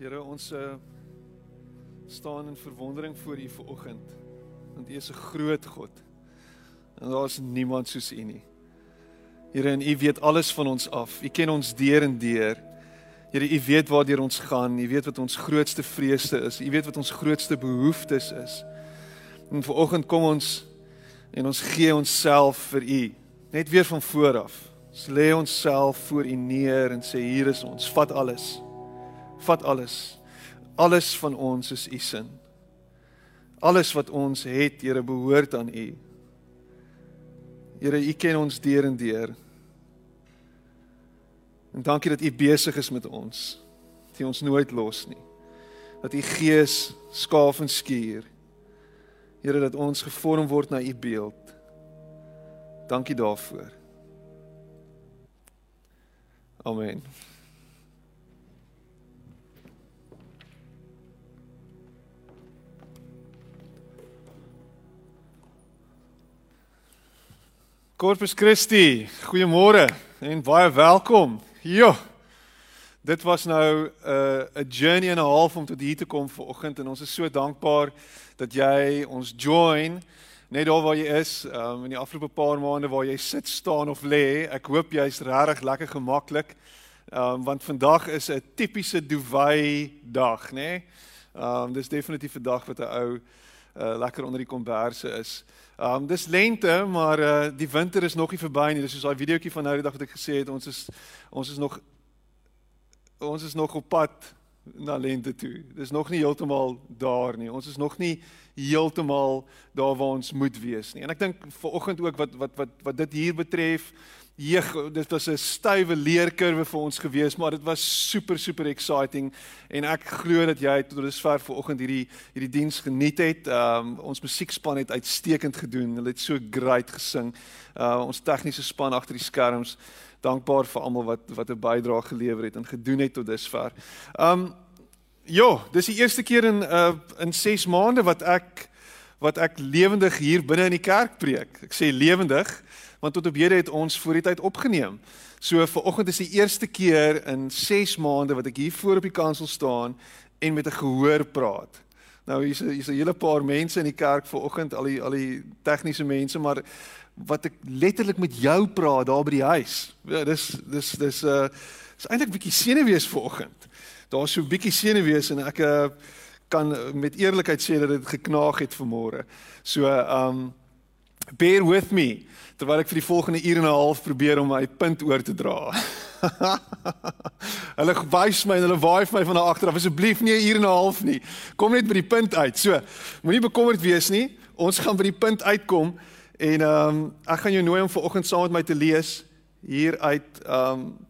Here ons uh, staan in verwondering voor U vanoggend want U is 'n groot God. En daar is niemand soos U nie. Here en U weet alles van ons af. U ken ons deur en deur. Here U weet waartoe ons gaan. U weet wat ons grootste vrese is. U weet wat ons grootste behoeftes is. En vanoggend kom ons en ons gee onsself vir U net weer van voor af. Ons lê onsself voor U neer en sê hier is ons. Vat alles vat alles. Alles van ons is u sin. Alles wat ons het, Here, behoort aan u. Here, u ken ons deur en deur. En dankie dat u besig is met ons. Dat u ons nooit los nie. Dat u gees skaaf en skuur. Here, dat ons gevorm word na u beeld. Dankie daarvoor. Amen. Corpus Christi, goeiemôre en baie welkom. Jo. Dit was nou 'n uh, 'n journey en 'n half om tot hier te kom vanoggend en ons is so dankbaar dat jy ons join net daar waar jy is, um, in die afgelope paar maande waar jy sit, staan of lê. Ek hoop jy's regtig lekker gemaklik. Um, want vandag is 'n tipiese Dubai dag, nê? Nee? Um dis definitief 'n dag wat 'n ou uh, lekker onder die komberse is. Um dis lente, maar uh die winter is nog nie verby nie. Dis soos daai videoetjie van nou die dag wat ek gesê het, ons is ons is nog ons is nog op pad na lente toe. Dis nog nie heeltemal daar nie. Ons is nog nie heeltemal daar waar ons moet wees nie. En ek dink ver oggend ook wat wat wat wat dit hier betref, Jeeg, dit was 'n stywe leerkurwe vir ons gewees, maar dit was super super exciting en ek glo dat jy tot dusver vanoggend hierdie hierdie diens geniet het. Um ons musiekspan het uitstekend gedoen. Hulle het so great gesing. Uh ons tegniese span agter die skerms, dankbaar vir almal wat wat 'n bydrae gelewer het en gedoen het tot dusver. Um ja, dis die eerste keer in uh in 6 maande wat ek wat ek lewendig hier binne in die kerk preek. Ek sê lewendig want tot op hede het ons voor die tyd opgeneem. So vir oggend is die eerste keer in 6 maande wat ek hier voor op die kansel staan en met 'n gehoor praat. Nou hier's hier's 'n hele paar mense in die kerk vir oggend, al die al die tegniese mense, maar wat ek letterlik met jou praat daar by die huis. Ja, dis dis dis uh is eintlik bietjie senuwees vir oggend. Daar's so bietjie senuwees en ek uh, kan met eerlikheid sê dat dit geknaag het vanmôre. So um bear with me terwyl ek vir die volgende uur en 'n half probeer om my punt oor te dra. hulle wys my en hulle waai vir my van daar agter af. Asseblief nie 'n uur en 'n half nie. Kom net by die punt uit. So, moenie bekommerd wees nie. Ons gaan by die punt uitkom en ehm um, ek gaan jou nooi om vanoggend saam met my te lees hier uit ehm um,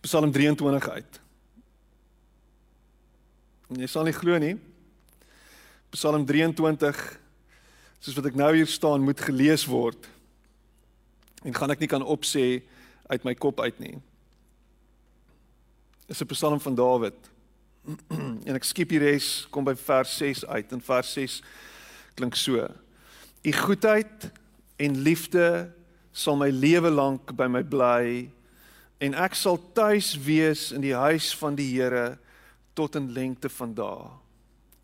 Psalm 23 uit. En jy sal nie glo nie. Psalm 23 soos wat ek nou hier staan moet gelees word en gaan ek nie kan opsê uit my kop uit nie. Dis 'n Psalm van Dawid. en ek skiep die res kom by vers 6 uit en vers 6 klink so: U goedheid en liefde sal my lewe lank by my bly en ek sal tuis wees in die huis van die Here tot in lengte van dae.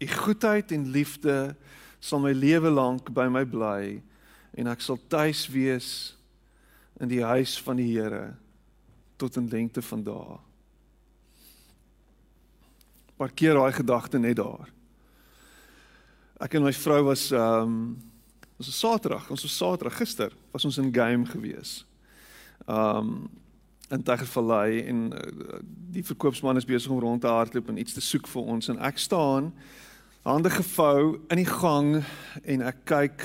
U goedheid en liefde sal my lewe lank by my bly en ek sal tuis wees in die huis van die Here tot in lengte van dae. Parkeer daai gedagte net daar. Ek en my vrou was ehm um, ons was Saterdag, ons was Saterdag gister was ons in game gewees. Ehm um, in Tegervallei en uh, die verkoopsman is besig om rond te hardloop en iets te soek vir ons en ek staan hande gevou in die gang en ek kyk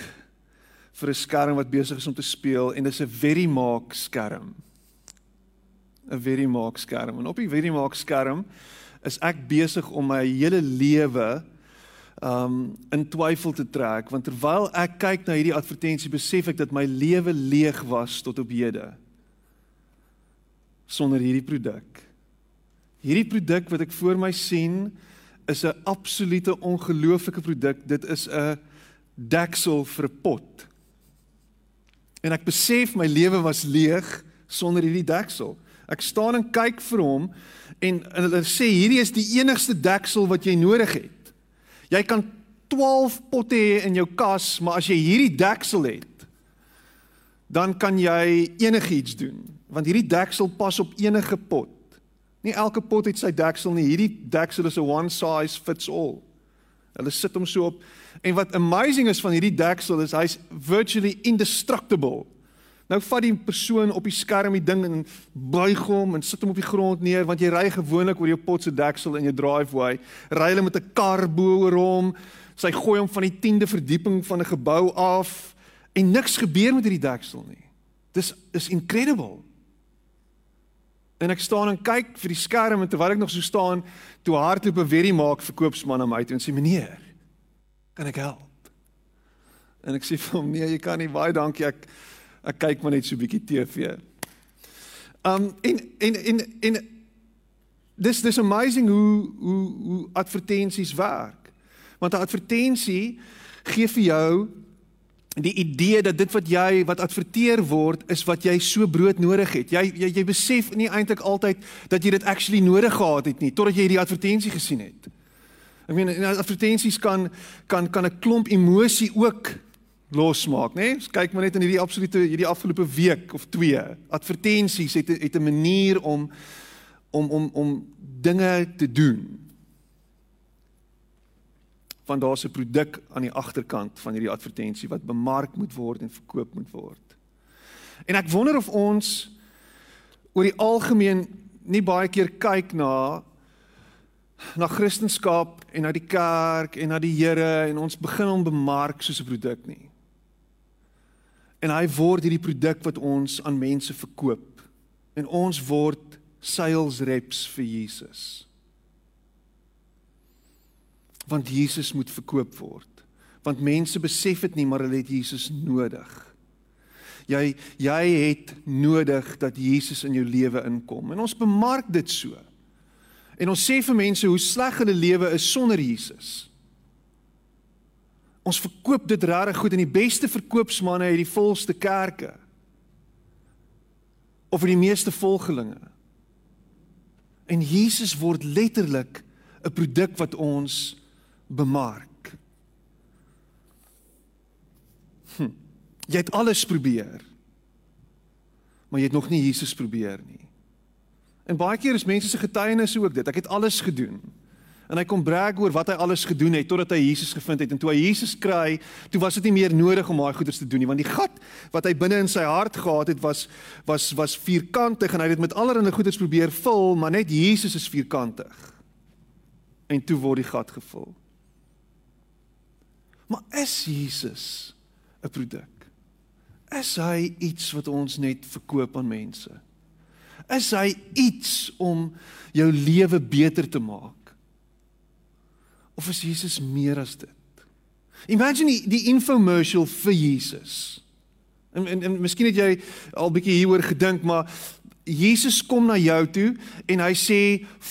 vir 'n skerm wat besig is om te speel en dit is 'n Verimaak skerm. 'n Verimaak skerm. En op die Verimaak skerm is ek besig om my hele lewe um in twyfel te trek want terwyl ek kyk na hierdie advertensie besef ek dat my lewe leeg was tot op hede sonder hierdie produk. Hierdie produk wat ek voor my sien is 'n absolute ongelooflike produk. Dit is 'n deksel vir 'n pot. En ek besef my lewe was leeg sonder hierdie deksel. Ek staan en kyk vir hom en, en hulle sê hierdie is die enigste deksel wat jy nodig het. Jy kan 12 potte hê in jou kas, maar as jy hierdie deksel het, dan kan jy enigiets doen, want hierdie deksel pas op enige pot. Nie elke pot het sy deksel nie. Hierdie deksel is 'n one size fits all. Hulle sit hom so op en wat amazing is van hierdie deksel is hy's virtually indestructible. Nou vat die persoon op die skerm die ding en buig hom en sit hom op die grond neer want jy ry gewoonlik oor jou pot se deksel in jou driveway. Ry hulle met 'n kar bo oor hom. Sy gooi hom van die 10de verdieping van 'n gebou af en niks gebeur met hierdie deksel nie. Dis is incredible. En ek staan en kyk vir die skerm en terwyl ek nog so staan, toe hardloop 'n very maak verkoopsman na my toe en sê meneer, kan ek help? En ek sê vir hom nee, jy kan nie, baie dankie. Ek ek kyk maar net so 'n bietjie TV. Um en en en en dis dis amazing hoe hoe hoe advertensies werk. Want 'n advertensie gee vir jou die idee dat dit wat jy wat adverteer word is wat jy so brood nodig het. Jy jy, jy besef nie eintlik altyd dat jy dit actually nodig gehad het nie totdat jy hierdie advertensie gesien het. Ek meen advertensies kan kan kan 'n klomp emosie ook losmaak, né? Nee? Kyk maar net in hierdie absolute hierdie afgelope week of twee. Advertensies het het 'n manier om om om om dinge te doen want daar's 'n produk aan die agterkant van hierdie advertensie wat bemark moet word en verkoop moet word. En ek wonder of ons oor die algemeen nie baie keer kyk na na Christendom en na die kerk en na die Here en ons begin hom bemark soos 'n produk nie. En hy word hierdie produk wat ons aan mense verkoop en ons word sales reps vir Jesus want Jesus moet verkoop word. Want mense besef dit nie, maar hulle het Jesus nodig. Jy jy het nodig dat Jesus in jou lewe inkom. En ons bemark dit so. En ons sê vir mense hoe sleg hulle lewe is sonder Jesus. Ons verkoop dit regtig goed en die beste verkoopsmanne het die volste kerke. Of die meeste volgelinge. En Jesus word letterlik 'n produk wat ons bemark. Hm. Jy het alles probeer. Maar jy het nog nie Jesus probeer nie. En baie keer is mense se getuienis ook dit. Ek het alles gedoen. En hy kom brag oor wat hy alles gedoen het totdat hy Jesus gevind het en toe hy Jesus kry, toe was dit nie meer nodig om daai goeders te doen nie want die gat wat hy binne in sy hart gehad het was was was vierkantig en hy het dit met allerlei goeders probeer vul, maar net Jesus is vierkantig. En toe word die gat gevul. Maar is Jesus 'n produk? Is hy iets wat ons net verkoop aan mense? Is hy iets om jou lewe beter te maak? Of is Jesus meer as dit? Imagine die, die infomercial vir Jesus. En en, en miskien het jy al bietjie hieroor gedink, maar Jesus kom na jou toe en hy sê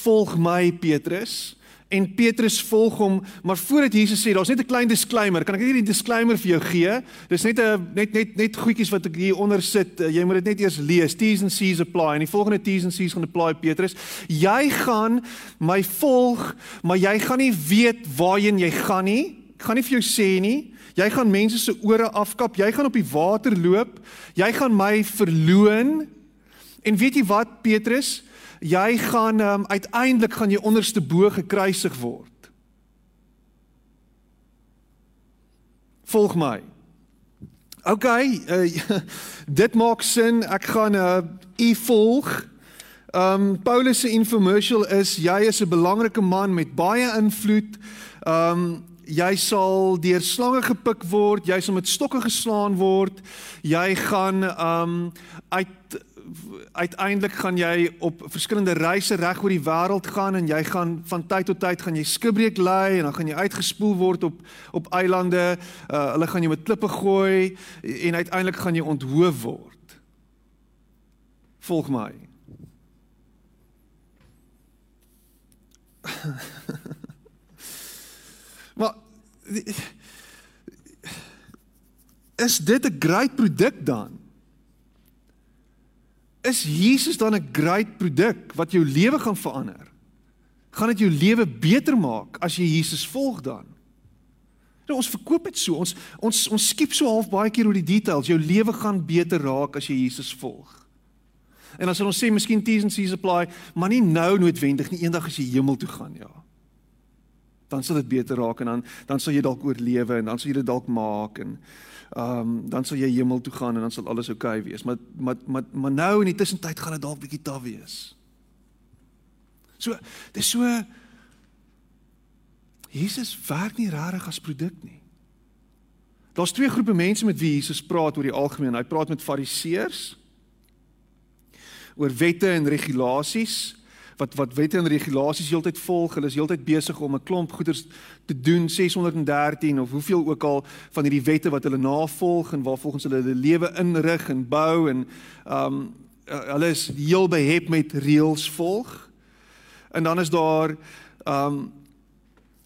volg my Petrus en Petrus volg hom, maar voordat Jesus sê, daar's net 'n klein disclaimer. Kan ek net die disclaimer vir jou gee? Dis net 'n net net net goedjies wat ek hier onder sit. Jy moet dit net eers lees. T's and C's apply. En die volgende T's and C's gaan apply Petrus. Jy gaan my volg, maar jy gaan nie weet waarheen jy gaan nie. Ek gaan nie vir jou sê nie. Jy gaan mense se ore afkap. Jy gaan op die water loop. Jy gaan my verloon. En weet jy wat Petrus? Jy gaan um, uiteindelik gaan jy onderste bo gekruisig word. Volg my. OK, uh, dit maak sin. Ek gaan uh u volg. Um Paulus se infomercial is jy is 'n belangrike man met baie invloed. Um jy sal deur slange gepik word, jy sal met stokke geslaan word. Jy gaan um uit uiteindelik gaan jy op verskillende reise reg oor die wêreld gaan en jy gaan van tyd tot tyd gaan jy skibreek lê en dan gaan jy uitgespoel word op op eilande. Uh, hulle gaan jou met klippe gooi en uiteindelik gaan jy onthoof word. Volg my. maar is dit 'n groot produk dan? Is Jesus dan 'n great produk wat jou lewe gaan verander? Gaan dit jou lewe beter maak as jy Jesus volg dan? Nou ons verkoop dit so. Ons ons ons skiep so half baie keer oor die details. Jou lewe gaan beter raak as jy Jesus volg. En as ons sê miskien T's and C's apply, maar nie nou noodwendig nie, eendag as jy hemel toe gaan, ja. Dan sal dit beter raak en dan dan sal jy dalk oorlewe en dan sal jy dit dalk maak en ehm um, dan sal jy hemel toe gaan en dan sal alles oukei okay wees. Maar maar maar maar nou in die tussentyd gaan dit dalk bietjie taaf wees. So, dis so Jesus werk nie regtig as produk nie. Daar's twee groepe mense met wie Jesus praat oor die algemeen. Hy praat met fariseërs oor wette en regulasies wat wat wette en regulasies heeltyd volg. Hulle is heeltyd besig om 'n klomp goeders te doen 613 of hoeveel ook al van hierdie wette wat hulle navolg en waarvolgens hulle hulle lewe inrig en bou en um hulle is heel behep met reëls volg. En dan is daar um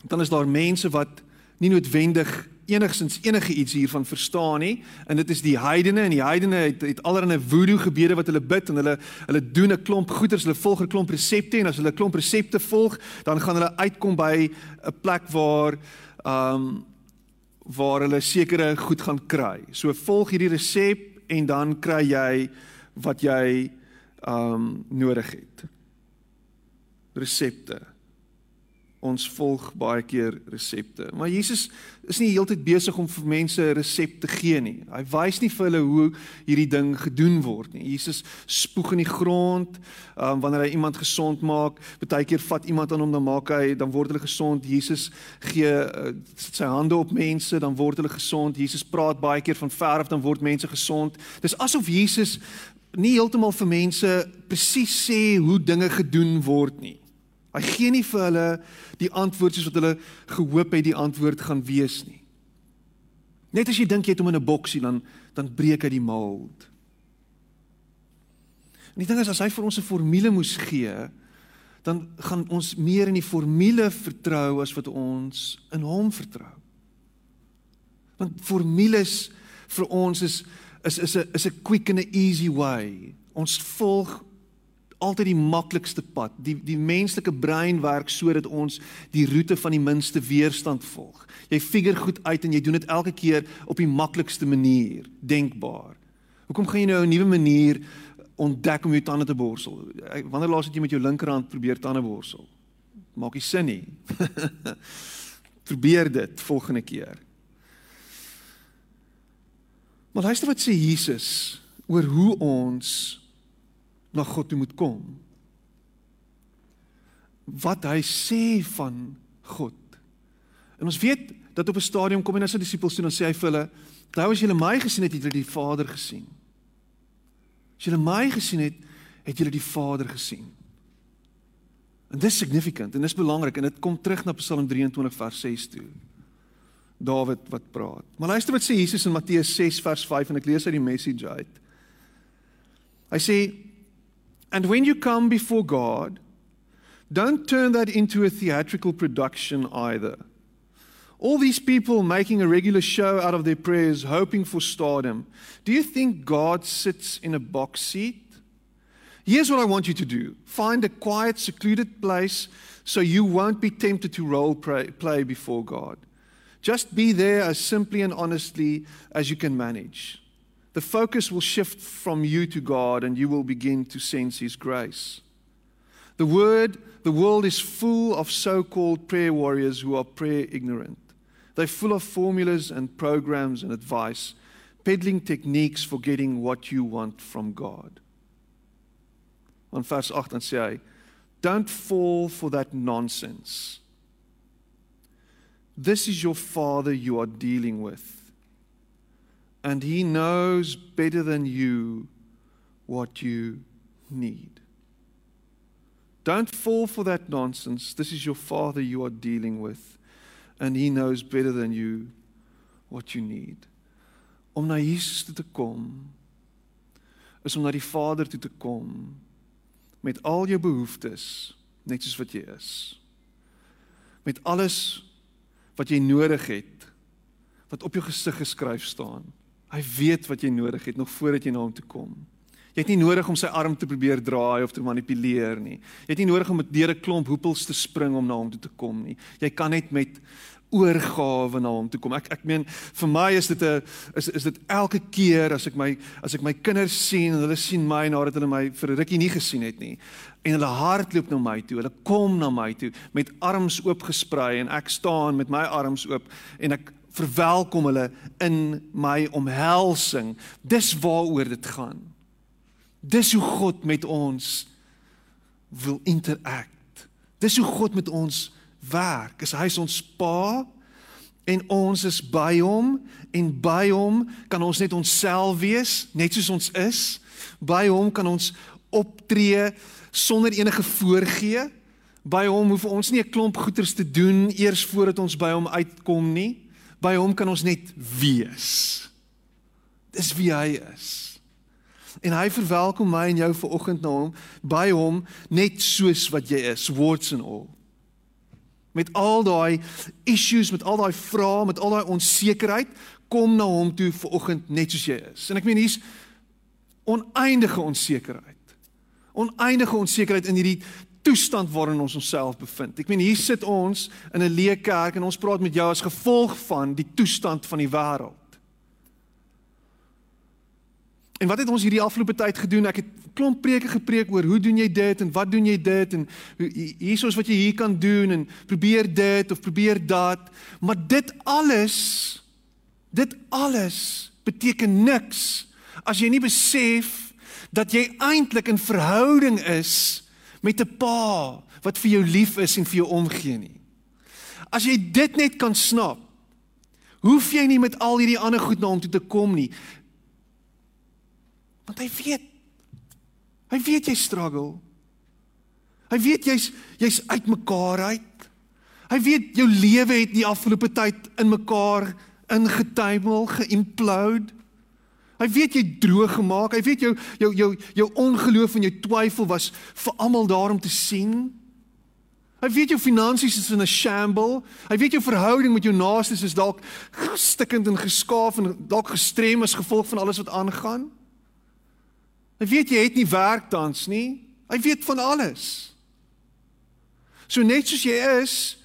dan is daar mense wat nie noodwendig enigsins enige iets hiervan verstaan nie en dit is die heidene en die heidene het het allerlei voodoo gebede wat hulle bid en hulle hulle doen 'n klomp goeders hulle volg 'n klomp resepte en as hulle 'n klomp resepte volg dan gaan hulle uitkom by 'n plek waar ehm um, waar hulle sekere goed gaan kry. So volg hierdie resep en dan kry jy wat jy ehm um, nodig het. Resepte ons volg baie keer resepte. Maar Jesus is nie heeltyd besig om vir mense 'n resep te gee nie. Hy wys nie vir hulle hoe hierdie ding gedoen word nie. Jesus spoeg in die grond, um, wanneer hy iemand gesond maak, baie keer vat iemand aan hom dan maak hy dan word hulle gesond. Jesus gee uh, sy hande op mense, dan word hulle gesond. Jesus praat baie keer van ver af dan word mense gesond. Dis asof Jesus nie heeltemal vir mense presies sê hoe dinge gedoen word nie. Hy gee nie vir hulle die antwoord soos wat hulle gehoop het die antwoord gaan wees nie. Net as jy dink jy het hom in 'n boksie dan dan breek hy die mold. En die ding is as hy vir ons 'n formule moes gee, dan gaan ons meer in die formule vertrou as wat ons in hom vertrou. Want formules vir ons is is is 'n is 'n quick and a easy way. Ons volg altyd die maklikste pad. Die die menslike brein werk sodat ons die roete van die minste weerstand volg. Jy figure goed uit en jy doen dit elke keer op die maklikste manier denkbaar. Hoekom gaan jy nou 'n nuwe manier ontdek om jou tande te borsel? Wanneer laas het jy met jou linkerhand probeer tande borsel? Maak nie sin nie. probeer dit volgende keer. Maar luister wat sê Jesus oor hoe ons na God toe moet kom. Wat hy sê van God. En ons weet dat op 'n stadium kom hy na sy disippels toe en sê hy vir hulle: "Nou as julle my gesien het, het julle die Vader gesien. As julle my gesien het, het julle die Vader gesien." En dis significant en dis belangrik en dit kom terug na Psalm 23 vers 6 toe. Dawid wat praat. Maar luister wat sê Jesus in Matteus 6 vers 5 en ek lees uit die message uit. Hy sê And when you come before God, don't turn that into a theatrical production either. All these people making a regular show out of their prayers, hoping for stardom. Do you think God sits in a box seat? Here's what I want you to do find a quiet, secluded place so you won't be tempted to role play before God. Just be there as simply and honestly as you can manage the focus will shift from you to God and you will begin to sense His grace. The word, the world is full of so called prayer warriors who are prayer ignorant. They're full of formulas and programs and advice, peddling techniques for getting what you want from God. On verse 8 dan sê hy, don't fall for that nonsense. This is your father you are dealing with and He knows better than you what you need. Don't fall for that nonsense. This is your Father you are dealing with, and He knows better than you what you need. Om na Jesus toe te kom is om na die Vader toe te kom met al jou behoeftes net soos wat jy is. Met alles wat jy nodig het wat op jou gesig geskryf staan. Hy weet wat jy nodig het nog voordat jy na hom toe kom. Jy het nie nodig om sy arm te probeer draai of te manipuleer nie. Jy het nie nodig om met deur 'n klomp hoepels te spring om na hom toe te kom nie. Jy kan net met oorgawe na hom toe kom. Ek ek meen vir my is dit 'n is is dit elke keer as ek my as ek my kinders sien en hulle sien my nadat hulle my vir 'n rukkie nie gesien het nie en hulle hardloop na my toe. Hulle kom na my toe met arms oopgesprei en ek staan met my arms oop en ek verwelkom hulle in my omhelsing. Dis waaroor dit gaan. Dis hoe God met ons wil interact. Dis hoe God met ons werk. Is hy is ons pa en ons is by hom en by hom kan ons net onsself wees, net soos ons is. By hom kan ons optree sonder enige voorgee. By hom hoef ons nie 'n klomp goeders te doen eers voordat ons by hom uitkom nie. By hom kan ons net wees. Dis wie hy is. En hy verwelkom my en jou vanoggend na hom, by hom net soos wat jy is, words and all. Met al daai issues, met al daai vrae, met al daai onsekerheid, kom na hom toe vir oggend net soos jy is. En ek meen hier's oneindige onsekerheid. Oneindige onsekerheid in hierdie toestand waarin ons onsself bevind. Ek meen hier sit ons in 'n leë kerk en ons praat met jou as gevolg van die toestand van die wêreld. En wat het ons hierdie afgelope tyd gedoen? Ek het klomp preke gepreek oor hoe doen jy dit en wat doen jy dit en hiersoos wat jy hier kan doen en probeer dit of probeer dat. Maar dit alles dit alles beteken niks as jy nie besef dat jy eintlik in verhouding is met 'n pa wat vir jou lief is en vir jou omgee nie. As jy dit net kan snap, hoef jy nie met al hierdie ander goed na hom toe te kom nie. Want hy weet. Hy weet jy struggle. Hy weet jy's jy's uitmekaar uit. Hy weet jou lewe het die afgelope tyd in mekaar ingetuimel, geimplode. Hy weet jy droog gemaak. Hy weet jou jou jou jou ongeloof en jou twyfel was vir almal daar om te sien. Hy weet jou finansies is in 'n shamble. Hy weet jou verhouding met jou naaste is dalk stikkend en geskaaf en dalk gestrem as gevolg van alles wat aangaan. Hy weet jy het nie werk tans nie. Hy weet van alles. So net soos jy is,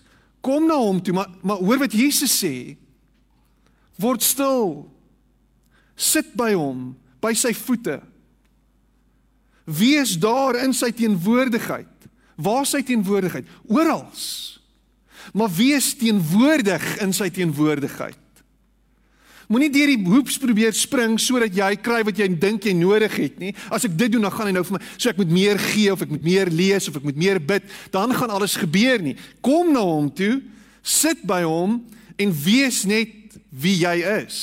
kom na hom toe, maar maar hoor wat Jesus sê. Word stil. Sit by hom, by sy voete. Wees daar in sy teenwoordigheid. Waar sy teenwoordigheid? Oral. Maar wees teenwoordig in sy teenwoordigheid. Moenie deur die hoeps probeer spring sodat jy kry wat jy dink jy nodig het nie. As ek dit doen, dan gaan hy nou vir my, so ek moet meer gee of ek moet meer lees of ek moet meer bid, dan gaan alles gebeur nie. Kom na hom toe, sit by hom en wees net wie jy is.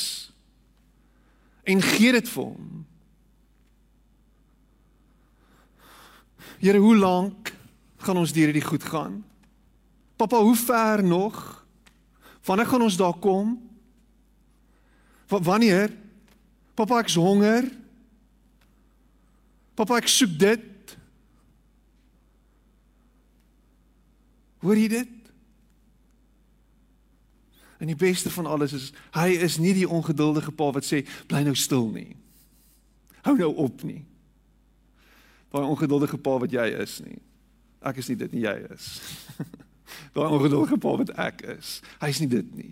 En gee dit vir hom. Here, hoe lank gaan ons deur hierdie goed gaan? Papa, hoe ver nog? Wanneer gaan ons daar kom? Wanneer? Papa, ek's honger. Papa, ek soek dit. Hoor jy dit? En die beste van alles is hy is nie die ongeduldige pa wat sê bly nou stil nie. Hou nou op nie. Daai ongeduldige pa wat jy is nie. Ek is nie dit nie, jy is. Daai ongeduldige pa wat ek is. Hy's nie dit nie.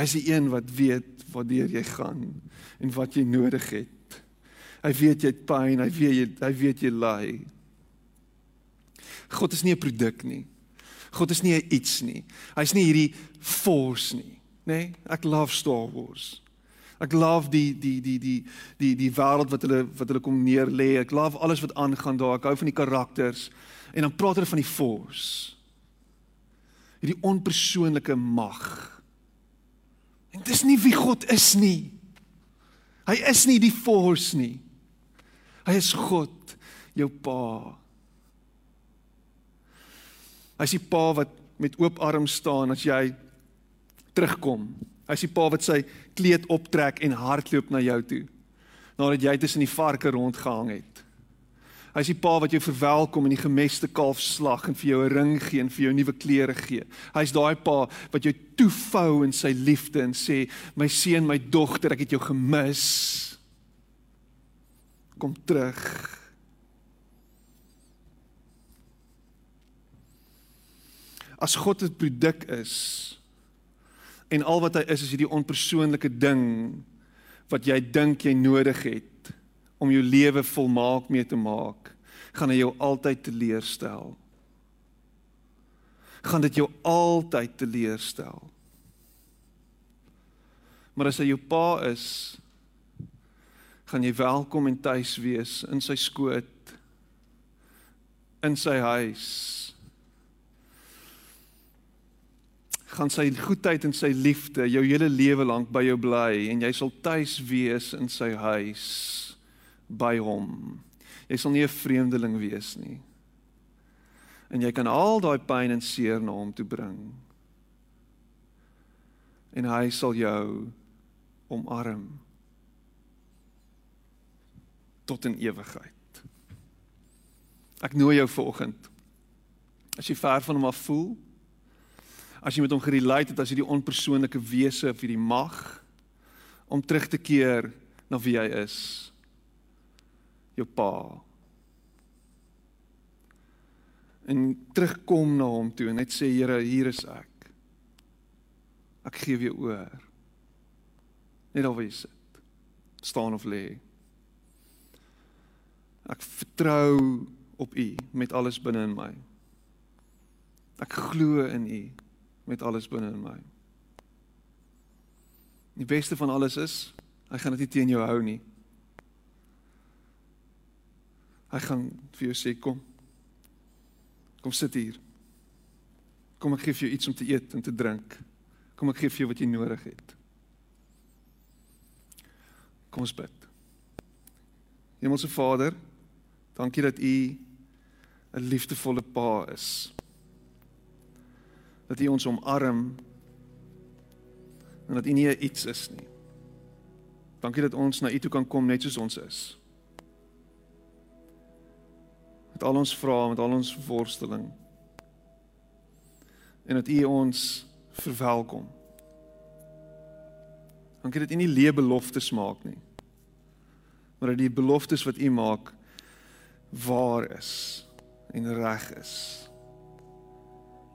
Hy's die een wat weet waartoe jy gaan en wat jy nodig het. Hy weet jy het pyn, hy weet jy hy weet jy ly. God is nie 'n produk nie. God is nie iets nie. Hy's nie hierdie force nie, nê? Nee? Ek love Star Wars. Ek love die die die die die die wêreld wat hulle wat hulle kom neer lê. Ek love alles wat aangaan daar. Ek hou van die karakters en dan praat hulle van die force. Hierdie onpersoonlike mag En dis nie wie God is nie. Hy is nie die force nie. Hy is God, jou pa. Hy is die pa wat met oop arms staan as jy terugkom. Hy is die pa wat sy kleed optrek en hardloop na jou toe nadat jy tussen die varke rondgehang het. Hy's die pa wat jou verwelkom in die gemeste kalfslag en vir jou 'n ring gee en vir jou nuwe klere gee. Hy's daai pa wat jou toevou in sy liefde en sê, "My seun, my dogter, ek het jou gemis. Kom terug." As God 'n produk is en al wat hy is is hierdie onpersoonlike ding wat jy dink jy nodig het om jou lewe volmaak mee te maak, gaan hy jou altyd teleurstel. Gaan dit jou altyd teleurstel. Maar as hy jou pa is, gaan jy welkom en tuis wees in sy skoot in sy huis. Gaan sy goedheid en sy liefde jou hele lewe lank by jou bly en jy sal tuis wees in sy huis by hom. Jy sal nie 'n vreemdeling wees nie. En jy kan al daai pyn en seer na hom toe bring. En hy sal jou omarm tot in ewigheid. Ek nooi jou vanoggend. As jy ver van hom af voel, as jy met hom gerelate het as hierdie onpersoonlike wese of hierdie mag om terug te keer na wie hy is jou pa. En terugkom na hom toe en net sê Here, hier is ek. Ek gee weer oor. Net al wie sit. staan of lê. Ek vertrou op U met alles binne in my. Ek glo in U met alles binne in my. Die beste van alles is, hy gaan dit nie teen jou hou nie. Hy gaan vir jou sê kom. Kom sit hier. Kom ek gee vir jou iets om te eet en te drink. Kom ek gee vir jou wat jy nodig het. Kom ons bid. Hemelse Vader, dankie dat U 'n liefdevolle Pa is. Dat U ons omarm en dat U nie iets is nie. Dankie dat ons na U toe kan kom net soos ons is met al ons vrae, met al ons worsteling. En dat U ons verwelkom. Dankie dat U nie leë beloftes maak nie. Maar dat die beloftes wat U maak waar is en reg is.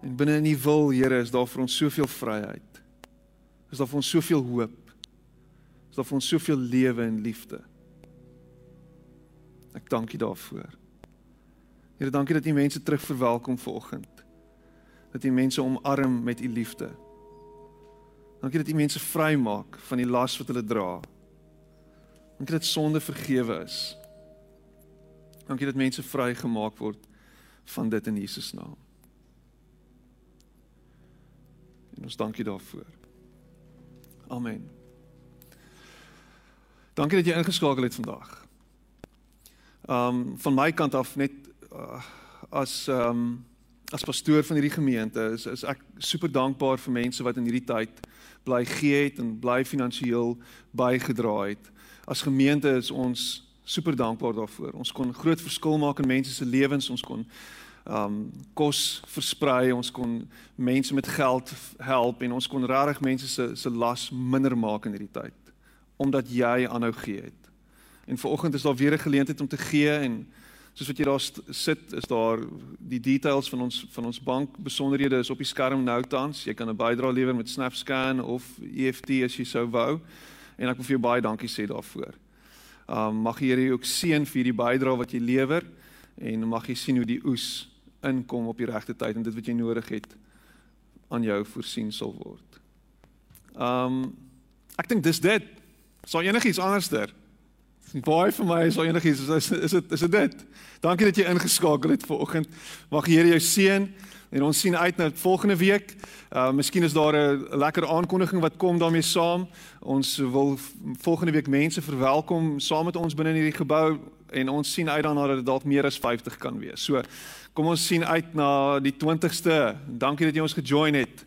En binne in U wil, Here, is daar vir ons soveel vryheid. Is daar vir ons soveel hoop. Is daar vir ons soveel lewe en liefde. Ek dank U daarvoor. Here, dankie dat U mense terug verwelkom vanoggend. Dat U mense omarm met U liefde. Dankie dat U mense vrymaak van die las wat hulle dra. Dankie dat sonde vergewe is. Dankie dat mense vrygemaak word van dit in Jesus naam. En ons dankie daarvoor. Amen. Dankie dat jy ingeskakel het vandag. Um van my kant af net uh, as um, as pastoor van hierdie gemeente is is ek super dankbaar vir mense wat in hierdie tyd bly gee het en bly finansiëel bygedra het. As gemeente is ons super dankbaar daarvoor. Ons kon groot verskil maak in mense se lewens. Ons kon um, kos versprei, ons kon mense met geld help en ons kon regtig mense se se las minder maak in hierdie tyd omdat jy aanhou gee het. En vanoggend is daar weer 'n geleentheid om te gee en soos wat jy daar sit is daar die details van ons van ons bank besonderhede is op die skerm nou tans jy kan 'n bydrae lewer met SnapScan of EFT as jy sou wou en ek wil vir jou baie dankie sê daarvoor. Um mag die Here jou ook seën vir die bydrae wat jy lewer en mag jy sien hoe die oes inkom op die regte tyd en dit wat jy nodig het aan jou voorsien sal word. Um ek dink dis dit. Sal enigiets anderster? Baie vir my is al enigiets is is dit is dit dit. Dankie dat jy ingeskakel het vanoggend. Mag die Here jou seën en ons sien uit na volgende week. Uh miskien is daar 'n lekker aankondiging wat kom daarmee saam. Ons wil volgende week mense verwelkom saam met ons binne in hierdie gebou en ons sien uit daarna dat dit dalk meer as 50 kan wees. So kom ons sien uit na die 20ste. Dankie dat jy ons gejoin het.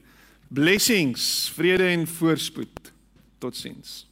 Blessings, vrede en voorspoed. Totsiens.